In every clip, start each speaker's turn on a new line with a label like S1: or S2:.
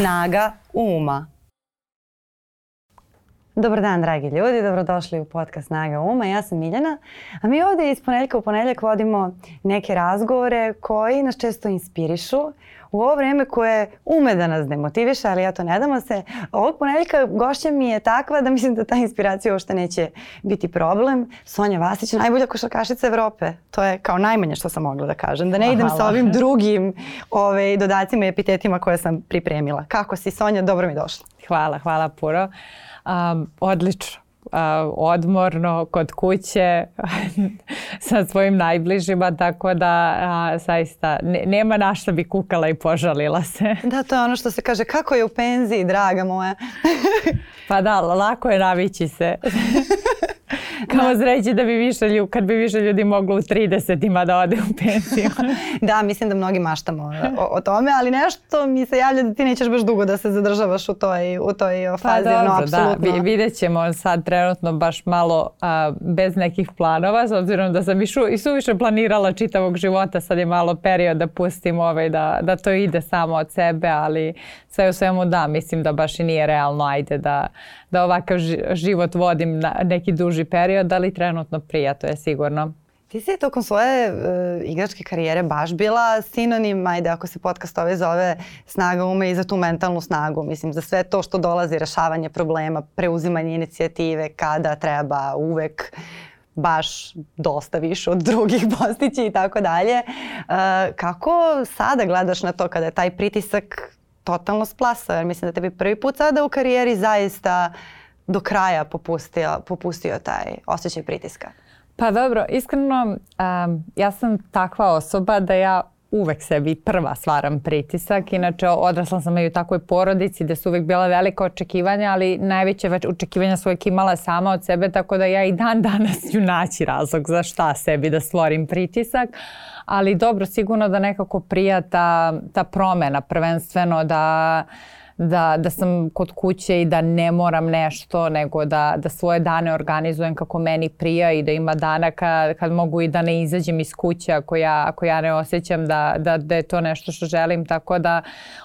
S1: Snaga uma. Dobar dan, dragi ljudi, dobrodošli u podcast Snaga Uma. Ja sam Miljana, a mi ovde iz ponedeljka u ponedeljak vodimo neke razgovore koji nas često inspirišu u ovo vreme koje ume da nas demotiviše, ali ja to ne damo se. Ovog ponedeljka gošća mi je takva da mislim da ta inspiracija uopšte neće biti problem. Sonja Vasić, najbolja košarkašica Evrope. To je kao najmanje što sam mogla da kažem. Da ne idem sa ovim drugim ove, dodacima i epitetima koje sam pripremila. Kako si Sonja? Dobro mi došla.
S2: Hvala, hvala puno. Um, odlično. Uh, odmorno kod kuće sa svojim najbližima tako da uh, zaista ne, nema na što bi kukala i požalila se.
S1: Da, to je ono što se kaže kako je u penziji, draga moja.
S2: pa da, lako je navići se. Kao zreći da bi više ljudi, kad bi više ljudi moglo u 30-ima da ode u penziju.
S1: da, mislim da mnogi maštamo o, o, tome, ali nešto mi se javlja da ti nećeš baš dugo da se zadržavaš u toj, u toj pa fazi. Pa dobro, no, apsolutno.
S2: da, vidjet ćemo sad trenutno baš malo a, bez nekih planova, s obzirom da sam i, šu, i suviše planirala čitavog života, sad je malo period da pustim ovaj, da, da to ide samo od sebe, ali sve u svemu da, mislim da baš i nije realno, ajde da, da ovakav život vodim na neki duži period, ali trenutno prija, to je sigurno.
S1: Ti si tokom svoje uh, igračke karijere baš bila sinonim, ajde ako se podcast ove zove snaga ume i za tu mentalnu snagu, mislim za sve to što dolazi, rešavanje problema, preuzimanje inicijative kada treba, uvek baš dosta više od drugih postići i tako dalje. E, kako sada gledaš na to kada je taj pritisak totalno splasao? Jer mislim da tebi prvi put sada u karijeri zaista do kraja popustio, popustio taj osjećaj pritiska.
S2: Pa dobro, iskreno um, ja sam takva osoba da ja uvek sebi prva stvaram pritisak. Inače, odrasla sam i u takvoj porodici gde su uvek bila velika očekivanja, ali najveće već očekivanja su uvek imala sama od sebe, tako da ja i dan danas ću naći razlog za šta sebi da stvorim pritisak. Ali dobro, sigurno da nekako prija ta, ta promena, prvenstveno da da, da sam kod kuće i da ne moram nešto, nego da, da svoje dane organizujem kako meni prija i da ima dana kad, kad mogu i da ne izađem iz kuće ako ja, ako ja ne osjećam da, da, da je to nešto što želim. Tako da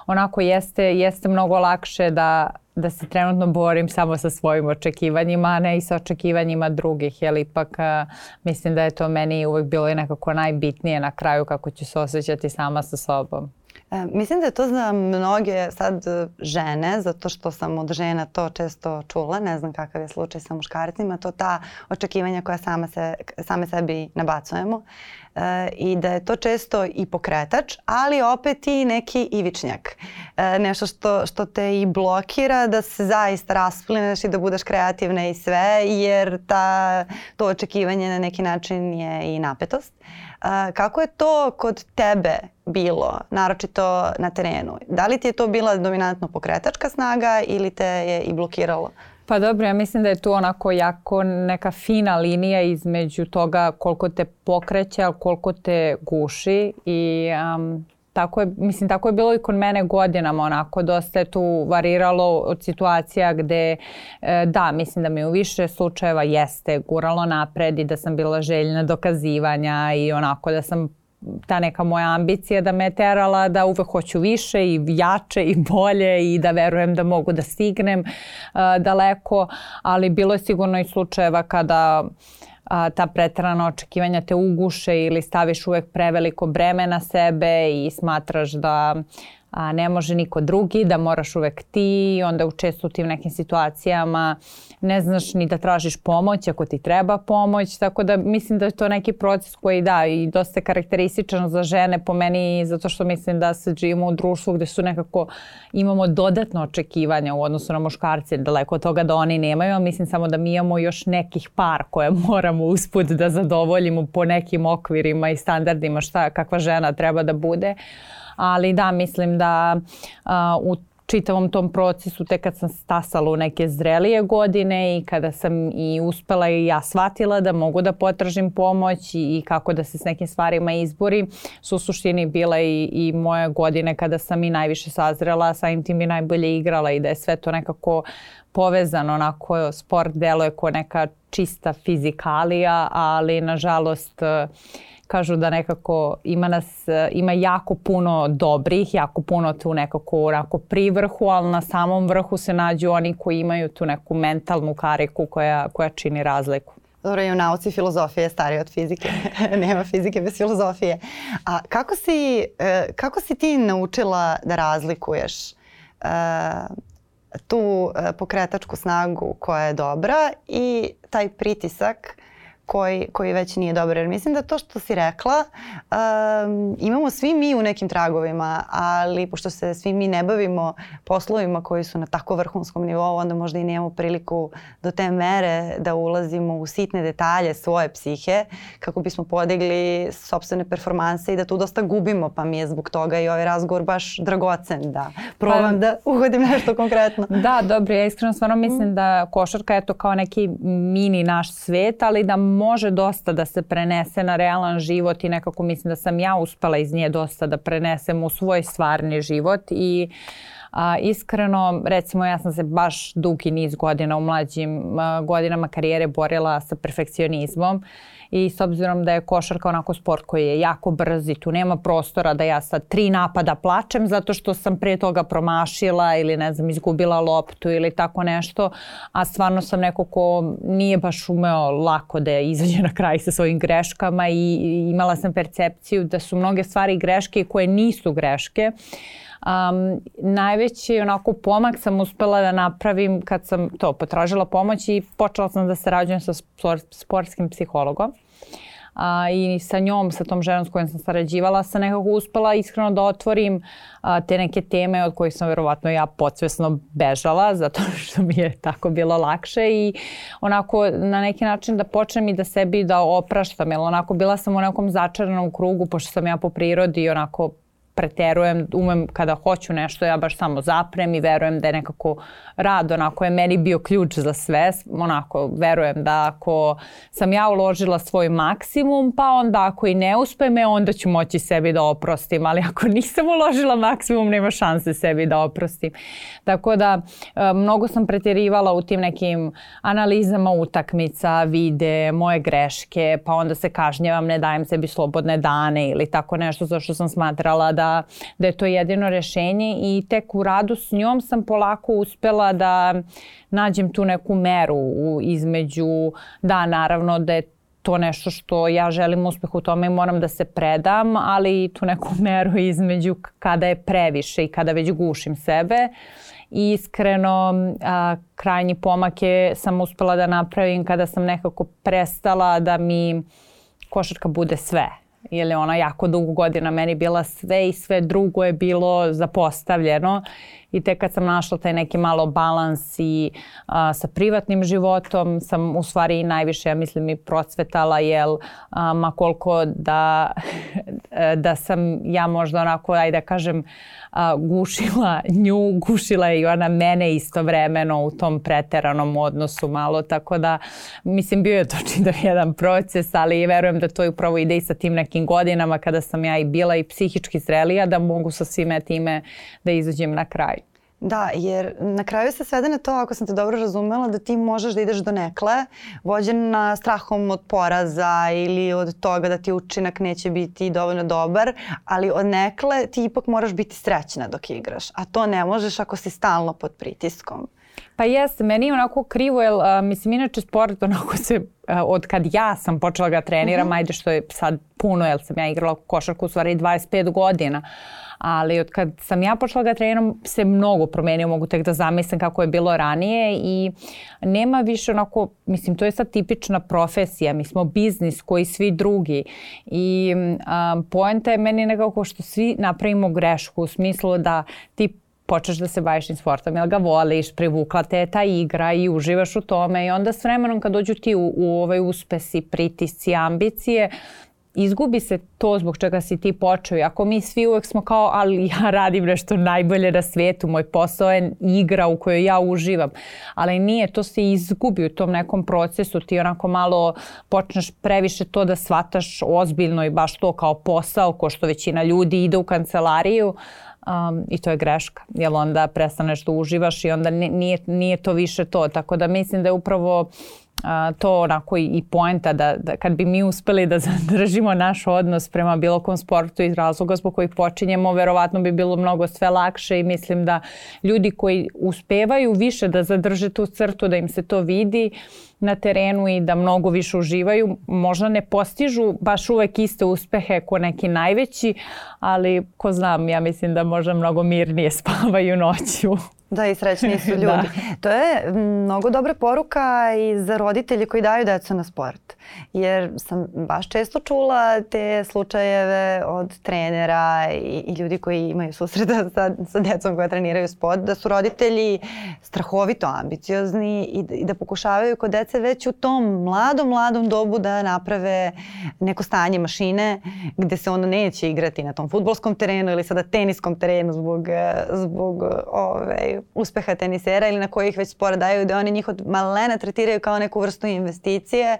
S2: onako jeste, jeste mnogo lakše da, da se trenutno borim samo sa svojim očekivanjima, a ne i sa očekivanjima drugih, jer ipak a, mislim da je to meni uvek bilo i nekako najbitnije na kraju kako ću se osjećati sama sa sobom.
S1: E, mislim da je to za mnoge sad žene, zato što sam od žena to često čula, ne znam kakav je slučaj sa muškarcima, to ta očekivanja koja sama se, same sebi nabacujemo i da je to često i pokretač, ali opet i neki ivičnjak. E, nešto što, što te i blokira da se zaista rasplineš i da budeš kreativna i sve, jer ta, to očekivanje na neki način je i napetost. A, kako je to kod tebe bilo, naročito na terenu? Da li ti je to bila dominantno pokretačka snaga ili te je i blokiralo?
S2: Pa dobro, ja mislim da je tu onako jako neka fina linija između toga koliko te pokreće, ali koliko te guši i um, tako je, mislim, tako je bilo i kod mene godinama, onako, dosta je tu variralo od situacija gde, e, da, mislim da mi u više slučajeva jeste guralo napred i da sam bila željna dokazivanja i onako da sam ta neka moja ambicija da me terala da uvek hoću više i jače i bolje i da verujem da mogu da stignem uh, daleko, ali bilo je sigurno i slučajeva kada a, ta pretrana očekivanja te uguše ili staviš uvek preveliko breme na sebe i smatraš da a, ne može niko drugi, da moraš uvek ti, onda u često tim nekim situacijama ne znaš ni da tražiš pomoć ako ti treba pomoć, tako da mislim da je to neki proces koji da i dosta karakterističan za žene po meni zato što mislim da se živimo u društvu gde su nekako imamo dodatno očekivanja u odnosu na muškarce, daleko od toga da oni nemaju, a mislim samo da mi imamo još nekih par koje moramo usput da zadovoljimo po nekim okvirima i standardima šta kakva žena treba da bude. Ali da, mislim da a, u čitavom tom procesu tek kad sam stasala u neke zrelije godine i kada sam i uspela i ja shvatila da mogu da potražim pomoć i, i kako da se s nekim stvarima izbori su u suštini bila i, i moje godine kada sam i najviše sazrela, samim tim i najbolje igrala i da je sve to nekako povezano, onako sport deluje kao neka čista fizikalija, ali nažalost kažu da nekako ima nas, ima jako puno dobrih, jako puno tu nekako onako pri vrhu, ali na samom vrhu se nađu oni koji imaju tu neku mentalnu kariku koja, koja čini razliku.
S1: Dobro, i u nauci filozofije je starija od fizike. Nema fizike bez filozofije. A kako si, e, kako si ti naučila da razlikuješ uh, tu e, pokretačku snagu koja je dobra i taj pritisak koji, koji već nije dobar. Jer mislim da to što si rekla um, imamo svi mi u nekim tragovima, ali pošto se svi mi ne bavimo poslovima koji su na tako vrhunskom nivou, onda možda i nemamo priliku do te mere da ulazimo u sitne detalje svoje psihe kako bismo podigli sobstvene performanse i da tu dosta gubimo, pa mi je zbog toga i ovaj razgovor baš dragocen da probam pa, da uhodim nešto konkretno.
S2: Da, dobro, ja iskreno stvarno mislim da košarka je to kao neki mini naš svet, ali da može dosta da se prenese na realan život i nekako mislim da sam ja uspela iz nje dosta da prenesem u svoj stvarni život i A, iskreno, recimo ja sam se baš dugi niz godina u mlađim a, godinama karijere borila sa perfekcionizmom i s obzirom da je košarka onako sport koji je jako brz i tu nema prostora da ja sa tri napada plačem zato što sam pre toga promašila ili ne znam izgubila loptu ili tako nešto, a stvarno sam neko ko nije baš umeo lako da izađe na kraj sa svojim greškama i imala sam percepciju da su mnoge stvari greške koje nisu greške. Um, najveći onako pomak sam uspela da napravim kad sam to potražila pomoć i počela sam da sarađujem sa sportskim psihologom. A, i sa njom, sa tom ženom s kojom sam sarađivala, sam nekako uspela iskreno da otvorim a, te neke teme od kojih sam verovatno ja podsvesno bežala, zato što mi je tako bilo lakše i onako na neki način da počnem i da sebi da opraštam, jer onako bila sam u nekom začaranom krugu, pošto sam ja po prirodi onako preterujem, umem kada hoću nešto, ja baš samo zaprem i verujem da je nekako rad onako je meni bio ključ za sve, onako verujem da ako sam ja uložila svoj maksimum, pa onda ako i ne uspe me, onda ću moći sebi da oprostim, ali ako nisam uložila maksimum, nema šanse sebi da oprostim. Tako da e, mnogo sam preterivala u tim nekim analizama utakmica, vide, moje greške, pa onda se kažnjavam, ne dajem sebi slobodne dane ili tako nešto zašto sam smatrala da da, da je to jedino rešenje i tek u radu s njom sam polako uspela da nađem tu neku meru u, između, da naravno da je to nešto što ja želim uspeh u tome i moram da se predam, ali tu neku meru između kada je previše i kada već gušim sebe. I iskreno, a, krajnji pomak je sam uspela da napravim kada sam nekako prestala da mi košarka bude sve jer je ona jako dugo godina meni bila sve i sve drugo je bilo zapostavljeno i tek kad sam našla taj neki malo balans i a, sa privatnim životom sam u stvari najviše, ja mislim, i procvetala, jel, a, ma koliko da, da sam ja možda onako, ajde da kažem, a, gušila nju, gušila i ona mene istovremeno u tom preteranom odnosu malo, tako da mislim bio je to čitav jedan proces, ali verujem da to upravo ide i sa tim nekim godinama kada sam ja i bila i psihički zrelija da mogu sa svime time da izađem na kraj.
S1: Da, jer na kraju se svede na to, ako sam te dobro razumela, da ti možeš da ideš do nekle, vođena strahom od poraza ili od toga da ti učinak neće biti dovoljno dobar, ali od nekle ti ipak moraš biti srećna dok igraš, a to ne možeš ako si stalno pod pritiskom.
S2: Pa jeste, meni je onako krivo, jer a, mislim inače sport onako se, a, od kad ja sam počela ga treniram, mhm. -huh. ajde što je sad puno, jer sam ja igrala košarku u stvari 25 godina, ali od kad sam ja počela ga treniram se mnogo promenio, mogu tek da zamislim kako je bilo ranije i nema više onako, mislim to je sad tipična profesija, mi smo biznis koji svi drugi i um, poenta je meni nekako što svi napravimo grešku u smislu da ti počneš da se baviš tim sportom, jel ga voliš, privukla te ta igra i uživaš u tome i onda s vremenom kad dođu ti u, u ovaj uspesi, pritisci, ambicije, izgubi se to zbog čega si ti počeo. Ako mi svi uvek smo kao, ali ja radim nešto najbolje na svetu, moj posao je igra u kojoj ja uživam. Ali nije, to se izgubi u tom nekom procesu. Ti onako malo počneš previše to da shvataš ozbiljno i baš to kao posao, ko što većina ljudi ide u kancelariju. Um, I to je greška, jer onda prestaneš da uživaš i onda nije, nije to više to. Tako da mislim da je upravo a, to onako i, i poenta da, da kad bi mi uspeli da zadržimo naš odnos prema bilo kom sportu iz razloga zbog kojih počinjemo, verovatno bi bilo mnogo sve lakše i mislim da ljudi koji uspevaju više da zadrže tu crtu, da im se to vidi na terenu i da mnogo više uživaju, možda ne postižu baš uvek iste uspehe ko neki najveći, ali ko znam, ja mislim da možda mnogo mirnije spavaju noću.
S1: Da, i srećni su ljudi. da. To je mnogo dobra poruka i za roditelje koji daju decu na sport. Jer sam baš često čula te slučajeve od trenera i, i ljudi koji imaju susreta sa, sa decom koja treniraju sport, da su roditelji strahovito ambiciozni i, i da pokušavaju kod dece već u tom mladom, mladom dobu da naprave neko stanje mašine gde se ono neće igrati na tom futbolskom terenu ili sada teniskom terenu zbog, zbog ove, uspeha tenisera ili na kojih već sport daju da oni njih od malena tretiraju kao neku vrstu investicije.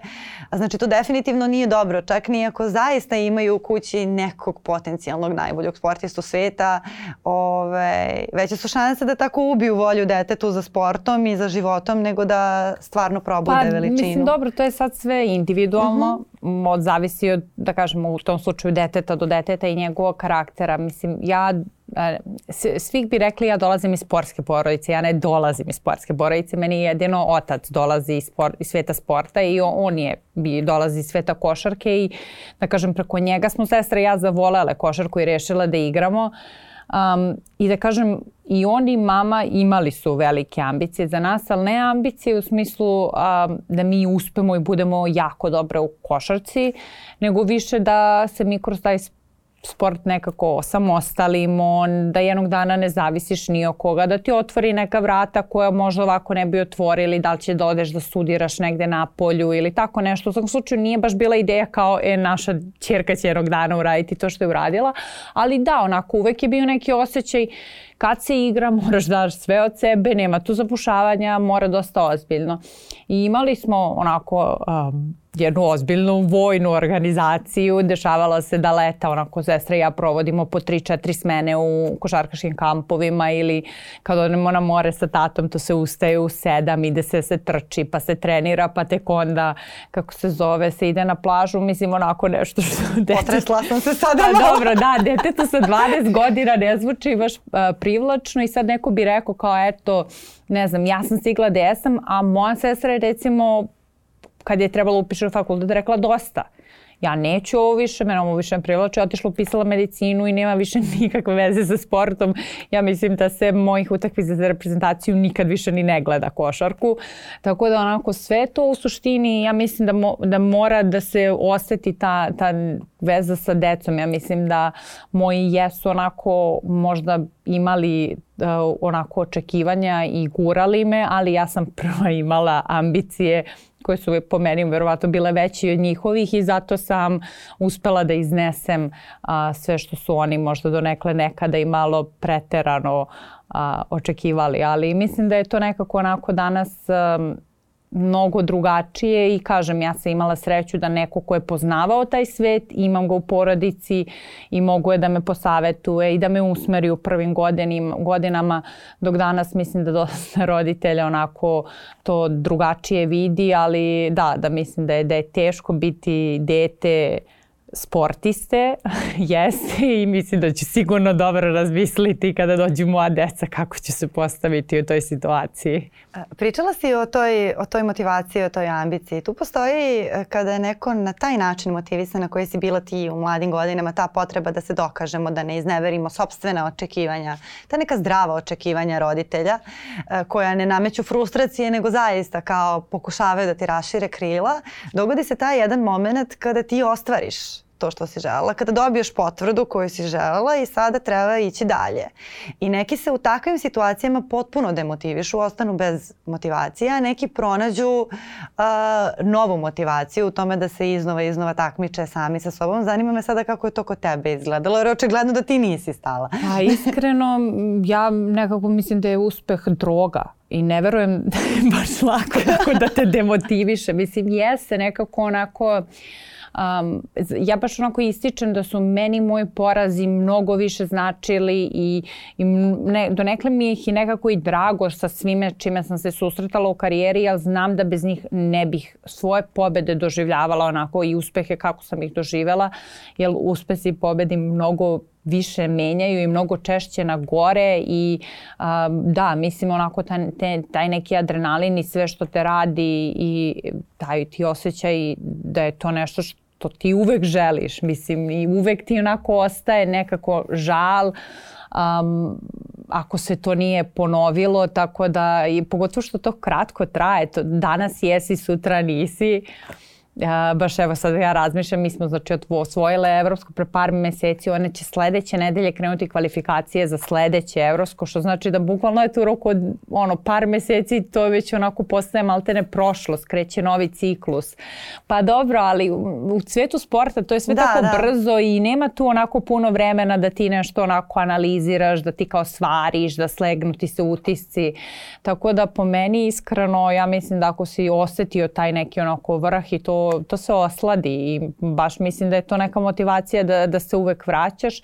S1: Znači to definitivno nije dobro, čak ni ako zaista imaju u kući nekog potencijalnog najboljeg sportistu sveta, ove, veće su šanse da tako ubiju volju detetu za sportom i za životom nego da stvarno probude pa, veličinu.
S2: Mislim, dobro, to je sad sve individualno. Uh. -huh. od, zavisi od, da kažemo, u tom slučaju deteta do deteta i njegovog karaktera. Mislim, ja svih bi rekli ja dolazim iz sportske porodice, ja ne dolazim iz sportske porodice, meni jedino otac dolazi iz, spor, iz sveta sporta i on, je bi dolazi iz sveta košarke i da kažem preko njega smo sestra i ja zavolele košarku i rešila da igramo. Um, I da kažem, i on i mama imali su velike ambicije za nas, ali ne ambicije u smislu um, da mi uspemo i budemo jako dobre u košarci, nego više da se mi kroz taj sport nekako samostalimo, da jednog dana ne zavisiš ni o koga, da ti otvori neka vrata koja možda ovako ne bi otvorili, da li će da odeš da studiraš negde na polju ili tako nešto. U svakom slučaju nije baš bila ideja kao e, naša čerka će jednog dana uraditi to što je uradila, ali da, onako uvek je bio neki osjećaj kad se igra moraš da daš sve od sebe, nema tu zapušavanja, mora dosta ozbiljno. I imali smo onako um, jednu ozbiljnu vojnu organizaciju. Dešavalo se da leta, onako sestra i ja provodimo po 3-4 smene u košarkaškim kampovima ili kad odemo na more sa tatom to se ustaje u 7, ide se se trči pa se trenira pa tek onda kako se zove se ide na plažu. Mislim onako nešto što...
S1: Dete... Potresla sam se sada
S2: pa, dobro, da, detetu sa 20 godina ne zvuči baš uh, privlačno i sad neko bi rekao kao eto, ne znam, ja sam stigla gde sam, a moja sestra je recimo kad je trebalo upiše u fakultet rekla dosta ja neću ovo više, mene ovo više ne privlače, otišla upisala medicinu i nema više nikakve veze sa sportom. Ja mislim da se mojih utakmica za reprezentaciju nikad više ni ne gleda košarku. Tako da onako sve to u suštini ja mislim da, mo, da mora da se oseti ta, ta veza sa decom. Ja mislim da moji jesu onako možda imali uh, onako očekivanja i gurali me, ali ja sam prva imala ambicije koje su po meni verovatno bile veće od njihovih i zato sam uspela da iznesem a, sve što su oni možda donekle nekada i malo preterano a, očekivali. Ali mislim da je to nekako onako danas a, mnogo drugačije i kažem ja sam imala sreću da neko ko je poznavao taj svet, imam ga u porodici i mogu je da me posavetuje i da me usmeri u prvim godinim, godinama dok danas mislim da dosta roditelja onako to drugačije vidi, ali da, da mislim da je, da je teško biti dete sportiste, jeste i mislim da će sigurno dobro razmisliti kada dođu moja deca kako će se postaviti u toj situaciji.
S1: Pričala si o toj, o toj motivaciji, o toj ambiciji. Tu postoji e, kada je neko na taj način motivisan na koji si bila ti u mladim godinama, ta potreba da se dokažemo, da ne izneverimo sobstvena očekivanja, ta neka zdrava očekivanja roditelja e, koja ne nameću frustracije nego zaista kao pokušavaju da ti rašire krila, dogodi se taj jedan moment kada ti ostvariš to što si želela, kada dobiješ potvrdu koju si želela i sada treba ići dalje. I neki se u takvim situacijama potpuno demotivišu, ostanu bez motivacije, a neki pronađu uh, novu motivaciju u tome da se iznova i iznova takmiče sami sa sobom. Zanima me sada kako je to kod tebe izgledalo, jer očigledno da ti nisi stala.
S2: Pa iskreno, ja nekako mislim da je uspeh droga i ne verujem da je baš lako da te demotiviše. Mislim, jeste nekako onako... um, ja baš onako ističem da su meni moji porazi mnogo više značili i, i ne, donekle mi ih i nekako i drago sa svime čime sam se susretala u karijeri, jer znam da bez njih ne bih svoje pobede doživljavala onako i uspehe kako sam ih doživela, jer uspesi i pobedi mnogo više menjaju i mnogo češće na gore i a, da, mislim onako taj, te, taj neki adrenalin i sve što te radi i daju ti osjećaj da je to nešto što ti uvek želiš, mislim i uvek ti onako ostaje nekako žal um, ako se to nije ponovilo, tako da i pogotovo što to kratko traje, to danas jesi, sutra nisi. Uh, Ja, baš evo sad ja razmišljam, mi smo znači osvojile Evropsko pre par meseci, one će sledeće nedelje krenuti kvalifikacije za sledeće Evropsko, što znači da bukvalno je tu roku od ono, par meseci to već onako postaje maltene prošlost, kreće novi ciklus. Pa dobro, ali u svetu sporta to je sve da, tako da. brzo i nema tu onako puno vremena da ti nešto onako analiziraš, da ti kao svariš, da slegnu ti se utisci. Tako da po meni iskreno ja mislim da ako si osetio taj neki onako vrh i to to, se osladi i baš mislim da je to neka motivacija da, da se uvek vraćaš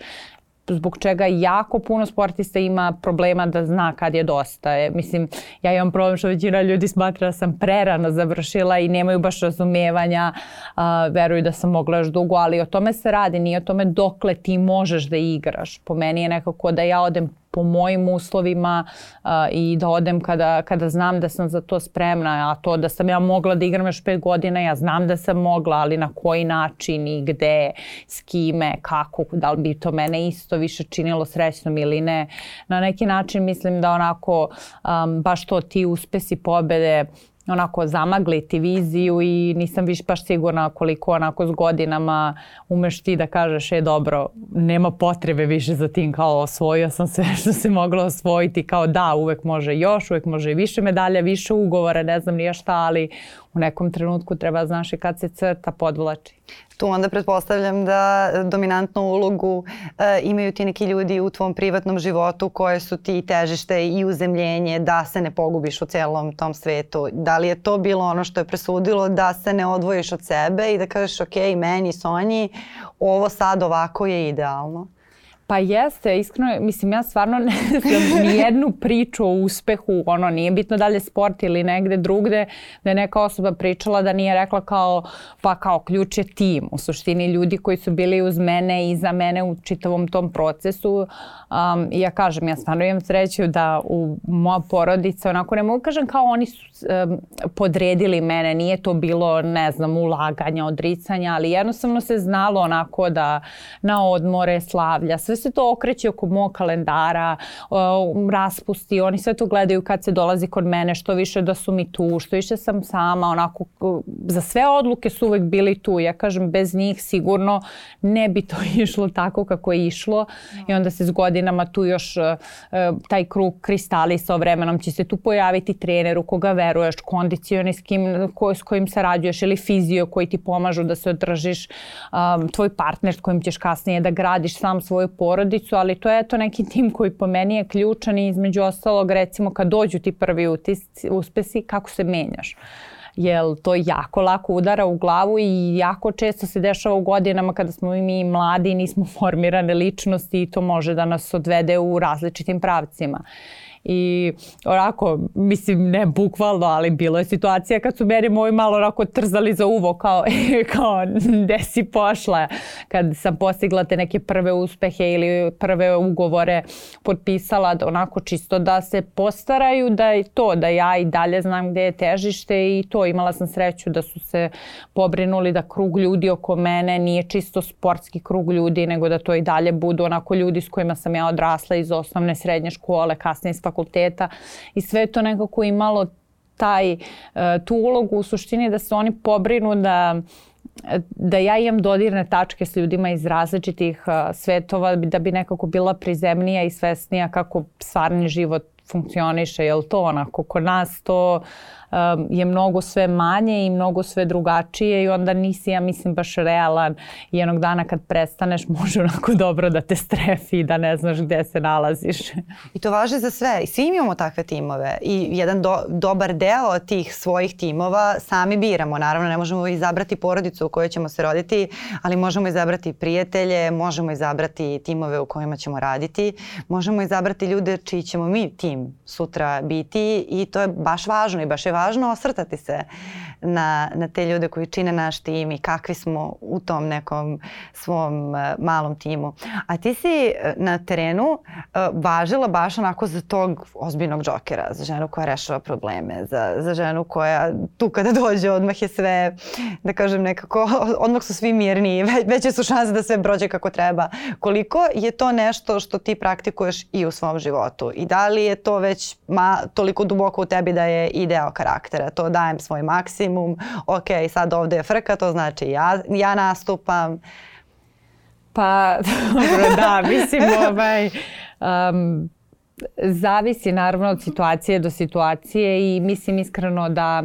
S2: zbog čega jako puno sportista ima problema da zna kad je dosta. E, mislim, ja imam problem što većina ljudi smatra da sam prerano završila i nemaju baš razumevanja, a, veruju da sam mogla još dugo, ali o tome se radi, nije o tome dokle ti možeš da igraš. Po meni je nekako da ja odem po mojim uslovima uh, i da odem kada, kada znam da sam za to spremna, a to da sam ja mogla da igram još pet godina, ja znam da sam mogla, ali na koji način i gde, s kime, kako, da li bi to mene isto više činilo srećnom ili ne. Na neki način mislim da onako um, baš to ti uspesi pobede onako zamagliti viziju i nisam više baš sigurna koliko onako s godinama umeš ti da kažeš e dobro, nema potrebe više za tim kao osvojio sam sve što se moglo osvojiti. Kao da uvek može još, uvek može više medalja, više ugovora, ne znam nije šta, ali u nekom trenutku treba znaš i kad se crta podvlači.
S1: Tu onda pretpostavljam da dominantnu ulogu e, imaju ti neki ljudi u tvom privatnom životu koje su ti težište i uzemljenje da se ne pogubiš u celom tom svetu. Da li je to bilo ono što je presudilo da se ne odvojiš od sebe i da kažeš ok, meni, Sonji, ovo sad ovako je idealno?
S2: Pa jeste, iskreno, mislim ja stvarno ne znam ni jednu priču o uspehu, ono nije bitno da li je sport ili negde drugde, da je neka osoba pričala da nije rekla kao, pa kao ključ je tim. U suštini ljudi koji su bili uz mene i za mene u čitavom tom procesu. Um, ja kažem, ja stvarno imam sreću da u moja porodica, onako ne mogu kažem kao oni su um, podredili mene, nije to bilo, ne znam, ulaganja, odricanja, ali jednostavno se znalo onako da na odmore, slavlja, sve se to okreće oko mog kalendara, raspusti, oni sve to gledaju kad se dolazi kod mene, što više da su mi tu, što više sam sama, onako, za sve odluke su uvek bili tu. Ja kažem, bez njih sigurno ne bi to išlo tako kako je išlo i onda se s godinama tu još e, taj krug kristali sa vremenom će se tu pojaviti trener u koga veruješ, kondicioni s, kim, ko, s kojim sarađuješ ili fizio koji ti pomažu da se održiš, um, tvoj partner s kojim ćeš kasnije da gradiš sam svoju porodicu, ali to je eto neki tim koji po meni je ključan i između ostalog recimo kad dođu ti prvi utisci, uspesi, kako se menjaš? Jer to jako lako udara u glavu i jako često se dešava u godinama kada smo mi mladi i nismo formirane ličnosti i to može da nas odvede u različitim pravcima i onako, mislim ne bukvalno, ali bilo je situacija kad su meni moji malo onako trzali za uvo kao, kao gde si pošla? Kad sam postigla te neke prve uspehe ili prve ugovore potpisala onako čisto da se postaraju da je to, da ja i dalje znam gde je težište i to. Imala sam sreću da su se pobrinuli da krug ljudi oko mene nije čisto sportski krug ljudi nego da to i dalje budu onako ljudi s kojima sam ja odrasla iz osnovne srednje škole, kasnije i sve to nekako imalo taj, e, tu ulogu u suštini da se oni pobrinu da da ja imam dodirne tačke s ljudima iz različitih uh, svetova da bi nekako bila prizemnija i svesnija kako stvarni život funkcioniše, jel to onako kod nas to um, je mnogo sve manje i mnogo sve drugačije i onda nisi, ja mislim, baš realan i jednog dana kad prestaneš može onako dobro da te strefi i da ne znaš gde se nalaziš.
S1: I to važi za sve. I svi imamo takve timove i jedan do, dobar deo tih svojih timova sami biramo. Naravno, ne možemo izabrati porodicu u kojoj ćemo se roditi, ali možemo izabrati prijatelje, možemo izabrati timove u kojima ćemo raditi, možemo izabrati ljude čiji ćemo mi tim sutra biti i to je baš važno i baš je važno osvrtati se na, na te ljude koji čine naš tim i kakvi smo u tom nekom svom uh, malom timu. A ti si uh, na terenu uh, važila baš onako za tog ozbiljnog džokera, za ženu koja rešava probleme, za, za ženu koja tu kada dođe odmah je sve, da kažem nekako, odmah su svi mirni, ve, veće su šanse da sve prođe kako treba. Koliko je to nešto što ti praktikuješ i u svom životu i da li je to već ma, toliko duboko u tebi da je i deo karaktera, to dajem svoj maksimum, ok, sad ovde je frka, to znači ja, ja nastupam.
S2: Pa, dobro, da, mislim, ovaj, um, zavisi naravno od situacije do situacije i mislim iskreno da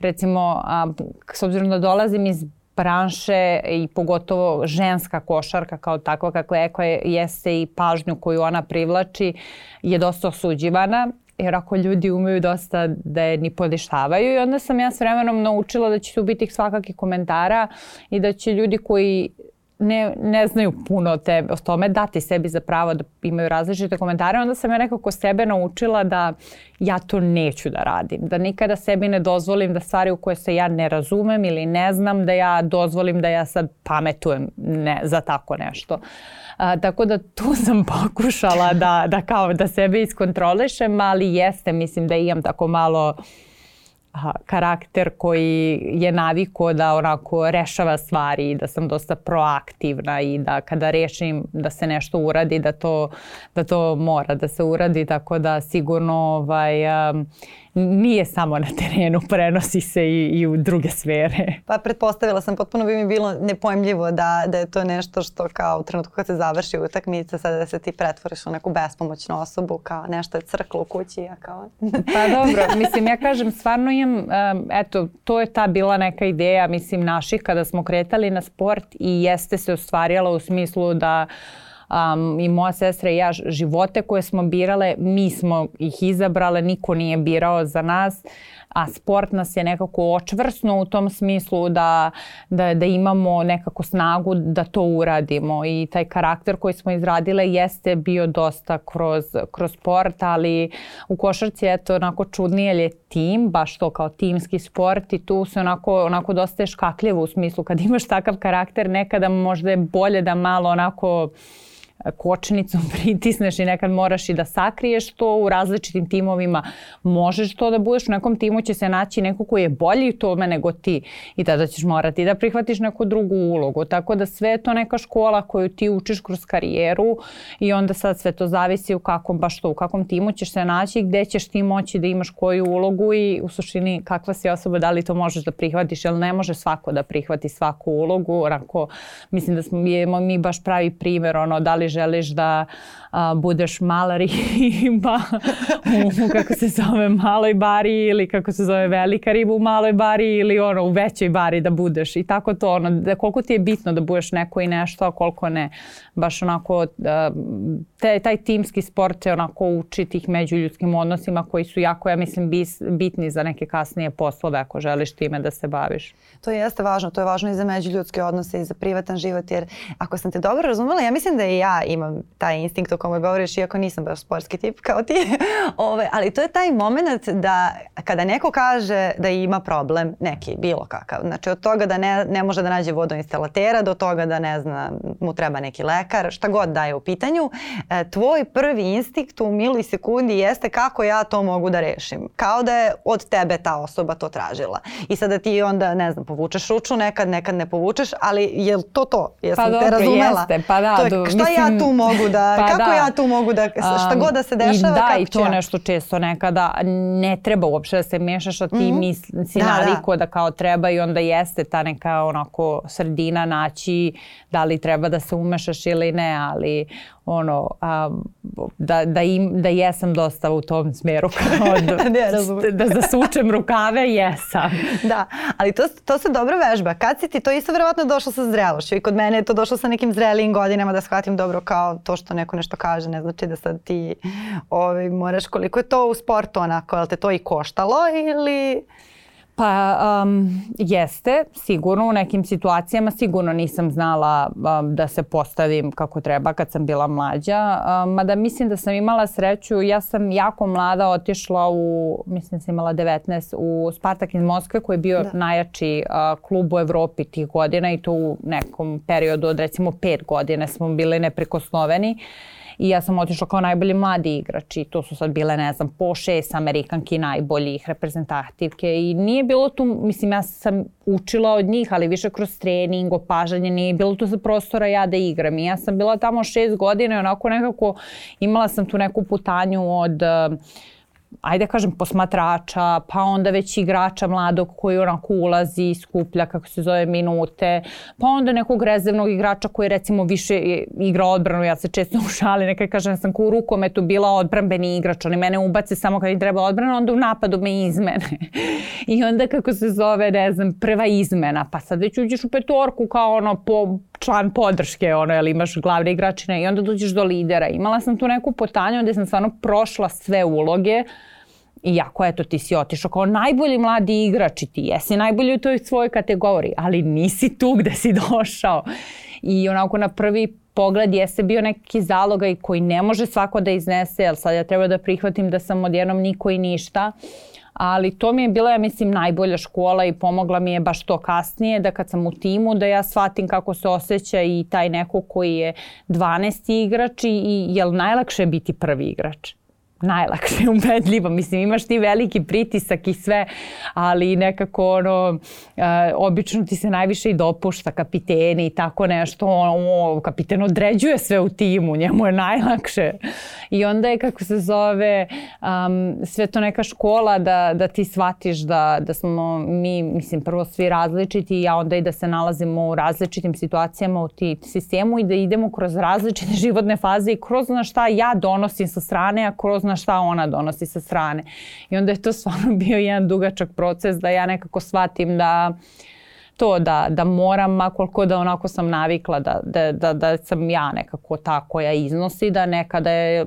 S2: recimo, a, s obzirom da dolazim iz branše i pogotovo ženska košarka kao takva kako je koja jeste i pažnju koju ona privlači je dosta osuđivana jer ako ljudi umeju dosta da je ni podištavaju i onda sam ja s vremenom naučila da će tu biti svakakih komentara i da će ljudi koji ne, ne znaju puno o, tebe, o tome, dati sebi za pravo da imaju različite komentare, onda sam ja nekako sebe naučila da ja to neću da radim. Da nikada sebi ne dozvolim da stvari u koje se ja ne razumem ili ne znam, da ja dozvolim da ja sad pametujem ne, za tako nešto. A, tako da tu sam pokušala da, da kao da sebe iskontrolišem, ali jeste, mislim da imam tako malo aha, karakter koji je naviko da onako rešava stvari i da sam dosta proaktivna i da kada rešim da se nešto uradi da to, da to mora da se uradi tako da sigurno ovaj, um, nije samo na terenu, prenosi se i, i u druge sfere.
S1: Pa pretpostavila sam, potpuno bi mi bilo nepojmljivo da, da je to nešto što kao u trenutku kad se završi utakmica, sada da se ti pretvoriš u neku bespomoćnu osobu, kao nešto je crklo u kući, a kao...
S2: pa dobro, mislim, ja kažem, stvarno imam, um, eto, to je ta bila neka ideja, mislim, naših kada smo kretali na sport i jeste se ostvarila u smislu da uh, um, i moja sestra i ja živote koje smo birale, mi smo ih izabrale, niko nije birao za nas a sport nas je nekako očvrsno u tom smislu da, da, da imamo nekako snagu da to uradimo. I taj karakter koji smo izradile jeste bio dosta kroz, kroz sport, ali u košarci je to onako čudnije je tim, baš to kao timski sport i tu se onako, onako dosta je škakljivo u smislu kad imaš takav karakter nekada možda je bolje da malo onako kočnicom pritisneš i nekad moraš i da sakriješ to u različitim timovima. Možeš to da budeš, u nekom timu će se naći neko koji je bolji u tome nego ti i tada ćeš morati da prihvatiš neku drugu ulogu. Tako da sve je to neka škola koju ti učiš kroz karijeru i onda sad sve to zavisi u kakvom, baš to, u kakvom timu ćeš se naći, gde ćeš ti moći da imaš koju ulogu i u suštini kakva si osoba, da li to možeš da prihvatiš, jer ne može svako da prihvati svaku ulogu. Onako, mislim da smo mi baš pravi primer, ono, da li želiš da a, budeš mala riba u, kako se zove, maloj bari ili kako se zove velika riba u maloj bari ili ono u većoj bari da budeš i tako to ono, da koliko ti je bitno da budeš neko i nešto, a koliko ne. Baš onako, te, taj timski sport će onako uči tih međuljudskim odnosima koji su jako, ja mislim, bis, bitni za neke kasnije poslove ako želiš time da se baviš.
S1: To jeste važno, to je važno i za međuljudske odnose i za privatan život, jer ako sam te dobro razumela, ja mislim da i ja imam taj instinkt o kome govoriš, iako nisam baš sportski tip kao ti, Ove, ali to je taj moment da kada neko kaže da ima problem, neki, bilo kakav, znači od toga da ne, ne može da nađe vodoinstalatera do toga da ne zna, mu treba neki lekar, šta god da je u pitanju, e, tvoj prvi instinkt u mili sekundi jeste kako ja to mogu da rešim. Kao da je od tebe ta osoba to tražila. I sada ti onda, ne znam, povučeš ruču nekad, nekad ne povučeš, ali je to to? Jesam pa dobro, te razumela?
S2: Jeste, pa da.
S1: To je, šta mislim, ja tu mogu da, pa kako da. Ja tu mogu da, šta um, god da se dešava,
S2: i da,
S1: kako
S2: i to ja? nešto često nekada ne treba uopšte da se mešaš, a ti mm -hmm. misli, si da, naviko da. da kao treba i onda jeste ta neka onako sredina naći da li treba da se umešaš ili ne, ali ono, um, da, da, im, da jesam dosta u tom smjeru. da, ne, da zasučem rukave, jesam.
S1: da, ali to, to se dobro vežba. Kad si ti to isto verovatno došlo sa zrelošću i kod mene je to došlo sa nekim zrelijim godinama da shvatim dobro kao to što neko nešto kaže, ne znači da sad ti ovaj, moraš koliko je to u sportu onako, je te to i koštalo ili...
S2: Pa um, jeste, sigurno u nekim situacijama sigurno nisam znala um, da se postavim kako treba kad sam bila mlađa. Um, mada mislim da sam imala sreću, ja sam jako mlada otišla u, mislim da sam imala 19, u Spartak iz Moskve koji je bio da. najjači uh, klub u Evropi tih godina i to u nekom periodu od recimo pet godine smo bili neprikosnoveni. Uh, i ja sam otišla kao najbolji mladi igrač i to su sad bile, ne znam, po šest Amerikanki najboljih reprezentativke. I nije bilo tu, mislim, ja sam učila od njih, ali više kroz trening, opažanje, nije bilo tu za prostora ja da igram. I ja sam bila tamo šest godina i onako nekako imala sam tu neku putanju od uh, ajde kažem posmatrača, pa onda već igrača mladog koji onako ulazi, skuplja kako se zove minute, pa onda nekog rezervnog igrača koji recimo više igra odbranu, ja se često ušali, nekaj kažem ja sam ko u rukometu bila odbranbeni igrač, oni mene ubace samo kad im treba odbrana, onda u napadu me izmene. I onda kako se zove, ne znam, prva izmena, pa sad već uđeš u petorku kao ono po član podrške, ono, jel imaš glavne igračine i onda dođeš do lidera. Imala sam tu neku potanju gde sam stvarno prošla sve uloge, Iako, eto, ti si otišao kao najbolji mladi igrač i ti jesi najbolji u toj svojoj kategoriji, ali nisi tu gde si došao. I onako na prvi pogled jeste bio neki zalogaj koji ne može svako da iznese, jer sad ja treba da prihvatim da sam odjednom niko i ništa. Ali to mi je bila, ja mislim, najbolja škola i pomogla mi je baš to kasnije, da kad sam u timu, da ja shvatim kako se osjeća i taj neko koji je 12. igrač i, i jel najlakše je biti prvi igrač najlakše ubedljivo. Mislim, imaš ti veliki pritisak i sve, ali nekako ono, e, obično ti se najviše i dopušta kapiteni i tako nešto. O, kapiten određuje sve u timu, njemu je najlakše. I onda je, kako se zove, um, sve to neka škola da, da ti shvatiš da, da smo mi, mislim, prvo svi različiti, a onda i da se nalazimo u različitim situacijama u ti sistemu i da idemo kroz različite životne faze i kroz na šta ja donosim sa strane, a kroz na šta ona donosi sa strane. I onda je to stvarno bio jedan dugačak proces da ja nekako shvatim da to da, da moram, a koliko da onako sam navikla da, da, da, da sam ja nekako ta koja iznosi, da nekada je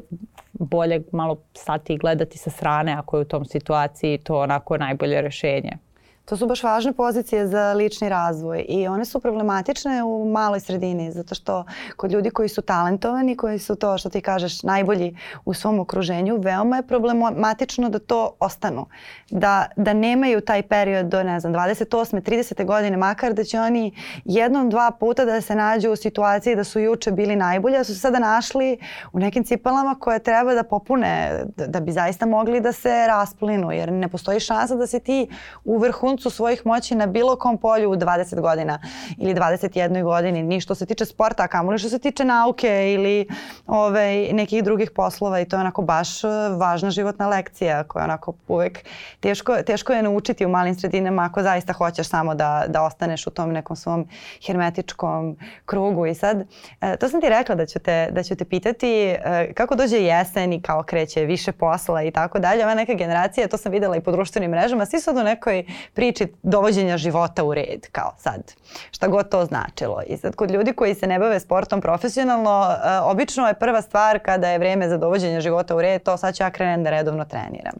S2: bolje malo stati i gledati sa strane ako je u tom situaciji to onako najbolje rešenje.
S1: To su baš važne pozicije za lični razvoj i one su problematične u maloj sredini zato što kod ljudi koji su talentovani, koji su to što ti kažeš najbolji u svom okruženju, veoma je problematično da to ostanu. Da, da nemaju taj period do ne znam 28. 30. godine makar da će oni jednom dva puta da se nađu u situaciji da su juče bili najbolji, a su se sada našli u nekim cipelama koje treba da popune da, da bi zaista mogli da se rasplinu jer ne postoji šansa da se ti u vrhu vrhuncu svojih moći na bilo kom polju u 20 godina ili 21 godini, ni što se tiče sporta, a kamoli što se tiče nauke ili ove, nekih drugih poslova i to je onako baš e, važna životna lekcija koja onako uvek teško, teško je naučiti u malim sredinama ako zaista hoćeš samo da, da ostaneš u tom nekom svom hermetičkom krugu i sad e, to sam ti rekla da ću te, da ću te pitati e, kako dođe jesen i kao kreće više posla i tako dalje. Ova neka generacija, to sam videla i po društvenim mrežama, svi su u nekoj pri priči dovođenja života u red, kao sad, šta god to značilo. I sad kod ljudi koji se ne bave sportom profesionalno, uh, obično je prva stvar kada je vreme za dovođenje života u red, to sad ću ja krenem da redovno treniram.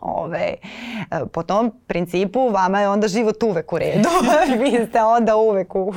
S1: Ove, e, po tom principu vama je onda život uvek u redu. Vi ste onda uvek u,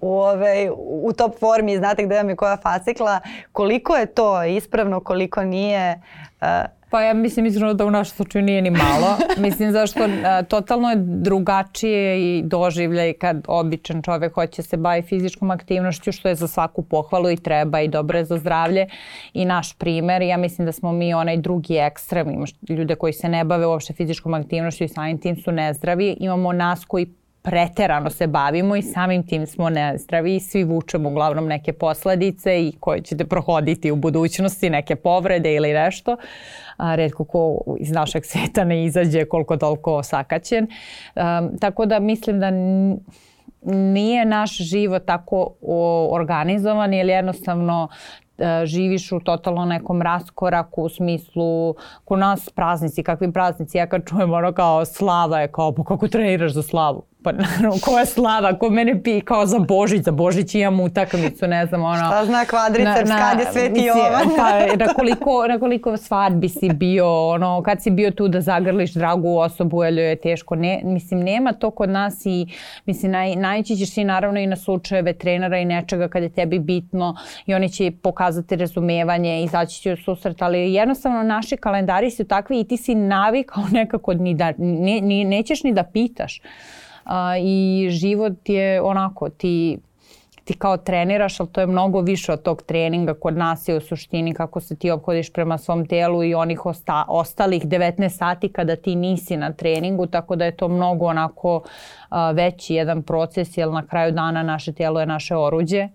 S1: u, ove, u top formi, znate gde vam je koja fascikla. Koliko je to ispravno, koliko nije, uh,
S2: Pa ja mislim iskreno da u našem slučaju nije ni malo. mislim zašto a, totalno je drugačije i doživljaj kad običan čovek hoće se bavi fizičkom aktivnošću što je za svaku pohvalu i treba i dobro je za zdravlje i naš primer. Ja mislim da smo mi onaj drugi ekstrem. Imaš ljude koji se ne bave uopšte fizičkom aktivnošću i samim tim su nezdravi. Imamo nas koji preterano se bavimo i samim tim smo nezdravi i svi vučemo uglavnom neke posledice i koje ćete prohoditi u budućnosti, neke povrede ili nešto. A, redko ko iz našeg sveta ne izađe koliko toliko sakaćen. Um, tako da mislim da nije naš život tako organizovan ili jednostavno e, živiš u totalno nekom raskoraku u smislu ko nas praznici, kakvi praznici, ja kad čujem ono kao slava je kao pa kako treniraš za slavu? Pa naravno, koja slava, ko mene pi kao za Božić, za Božić imam utakmicu, ne znam, ono...
S1: Šta zna kvadriceps, na, na, kad je Sveti Jovan?
S2: Pa, na koliko, na koliko svadbi si bio, ono, kad si bio tu da zagrliš dragu osobu, jer je teško. Ne, mislim, nema to kod nas i, mislim, naj, najći ćeš ti naravno i na slučajeve trenera i nečega kad je tebi bitno i oni će pokazati razumevanje, izaći će u susret, ali jednostavno naši kalendari su takvi i ti si navikao nekako ni da, ne, ne, nećeš ni da pitaš a, i život je onako ti ti kao treniraš, ali to je mnogo više od tog treninga. Kod nas je u suštini kako se ti obhodiš prema svom telu i onih osta, ostalih 19 sati kada ti nisi na treningu, tako da je to mnogo onako a, veći jedan proces, jer na kraju dana naše telo je naše oruđe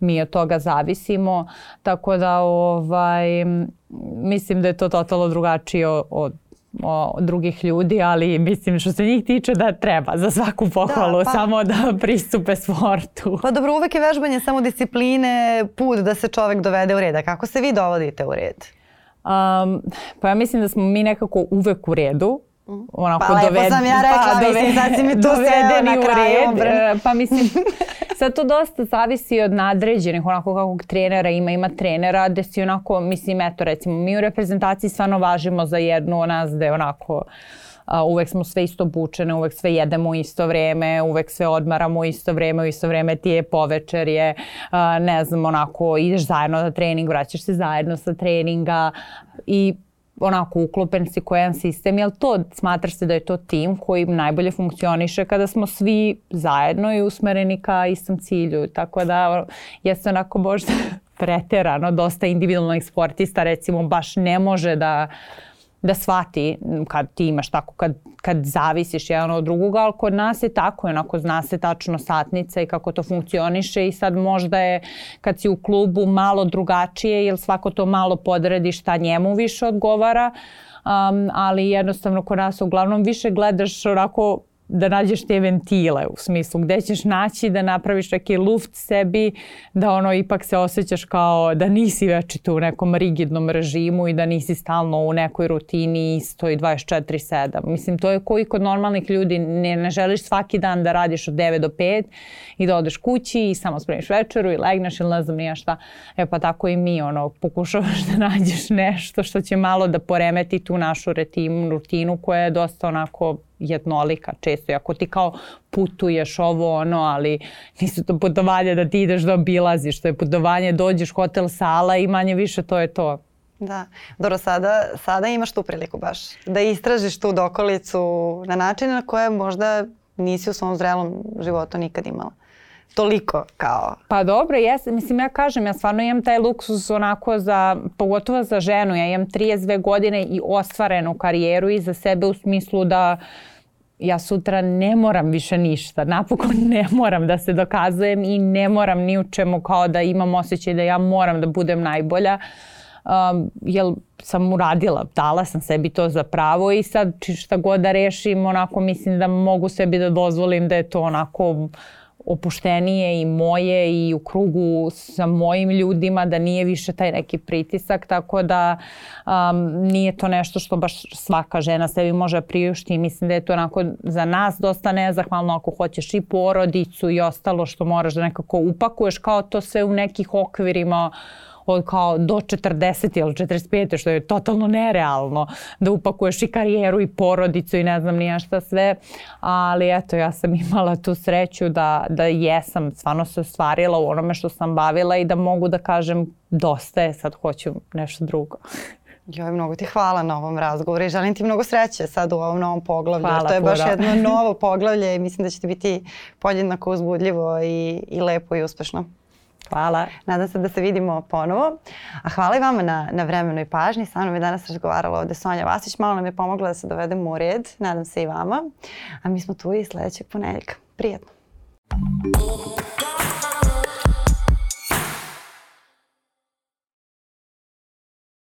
S2: mi od toga zavisimo, tako da ovaj, mislim da je to totalno drugačije od o, drugih ljudi, ali mislim što se njih tiče da treba za svaku pohvalu, da, pa, samo da pristupe sportu.
S1: Pa dobro, uvek je vežbanje samo discipline, put da se čovek dovede u red. A kako se vi dovodite u red?
S2: Um, pa ja mislim da smo mi nekako uvek u redu.
S1: Onako pa doved, sam ja rekla, pa, mislim, sad si mi tu na kraju. Red,
S2: pa mislim, sad to dosta zavisi od nadređenih, onako kakvog trenera ima, ima trenera gde si onako, mislim, eto recimo, mi u reprezentaciji stvarno važimo za jednu od nas gde onako Uh, uvek smo sve isto bučene, uvek sve jedemo u isto vreme, uvek sve odmaramo u isto vreme, u isto vreme ti je povečerje, uh, ne znam, onako ideš zajedno na trening, vraćaš se zajedno sa treninga i onako uklopen si ko sistem, jel to smatraš se da je to tim koji najbolje funkcioniše kada smo svi zajedno i usmereni ka istom cilju, tako da jeste onako možda preterano, dosta individualnih sportista recimo baš ne može da da shvati kad ti imaš tako, kad, kad zavisiš jedan od drugoga, ali kod nas je tako, onako zna se tačno satnica i kako to funkcioniše i sad možda je kad si u klubu malo drugačije jer svako to malo podredi šta njemu više odgovara, um, ali jednostavno kod nas uglavnom više gledaš onako da nađeš te ventile u smislu gde ćeš naći da napraviš neki luft sebi da ono ipak se osjećaš kao da nisi večito u nekom rigidnom režimu i da nisi stalno u nekoj rutini isto i 24-7. Mislim to je koji kod normalnih ljudi ne, ne želiš svaki dan da radiš od 9 do 5 i da odeš kući i samo spremiš večeru i legneš ili ne znam nija šta. E pa tako i mi ono pokušavaš da nađeš nešto što će malo da poremeti tu našu rutinu, rutinu koja je dosta onako jednolika često. ako ti kao putuješ ovo ono, ali nisu to putovanje da ti ideš da obilaziš. To je putovanje, dođeš hotel sala i manje više to je to.
S1: Da. Dobro, sada, sada imaš tu priliku baš da istražiš tu dokolicu na način na koje možda nisi u svom zrelom životu nikad imala toliko kao...
S2: Pa dobro, jes, mislim ja kažem, ja stvarno imam taj luksus onako za, pogotovo za ženu, ja imam 32 godine i ostvarenu karijeru i za sebe u smislu da ja sutra ne moram više ništa, napokon ne moram da se dokazujem i ne moram ni u čemu kao da imam osjećaj da ja moram da budem najbolja. Um, jel sam uradila, dala sam sebi to za pravo i sad šta god da rešim, onako mislim da mogu sebi da dozvolim da je to onako opuštenije i moje i u krugu sa mojim ljudima, da nije više taj neki pritisak, tako da um, nije to nešto što baš svaka žena sebi može priušti i mislim da je to onako za nas dosta nezahvalno ako hoćeš i porodicu i ostalo što moraš da nekako upakuješ kao to sve u nekih okvirima od kao do 40 ili 45 što je totalno nerealno da upakuješ i karijeru i porodicu i ne znam nija šta sve. Ali eto ja sam imala tu sreću da, da jesam stvarno se ostvarila u onome što sam bavila i da mogu da kažem dosta je, sad hoću nešto drugo.
S1: Joj, mnogo ti hvala na ovom razgovoru i želim ti mnogo sreće sad u ovom novom poglavlju.
S2: Hvala,
S1: to je baš jedno novo poglavlje i mislim da će ti biti podjednako uzbudljivo i, i lepo i uspešno.
S2: Hvala.
S1: Nadam se da se vidimo ponovo. A hvala i vama na, na vremenu i pažnji. Sa mnom je danas razgovarala ovde Sonja Vasić. Malo nam je pomogla da se dovedemo u red. Nadam se i vama. A mi smo tu i sledećeg ponedeljka. Prijetno.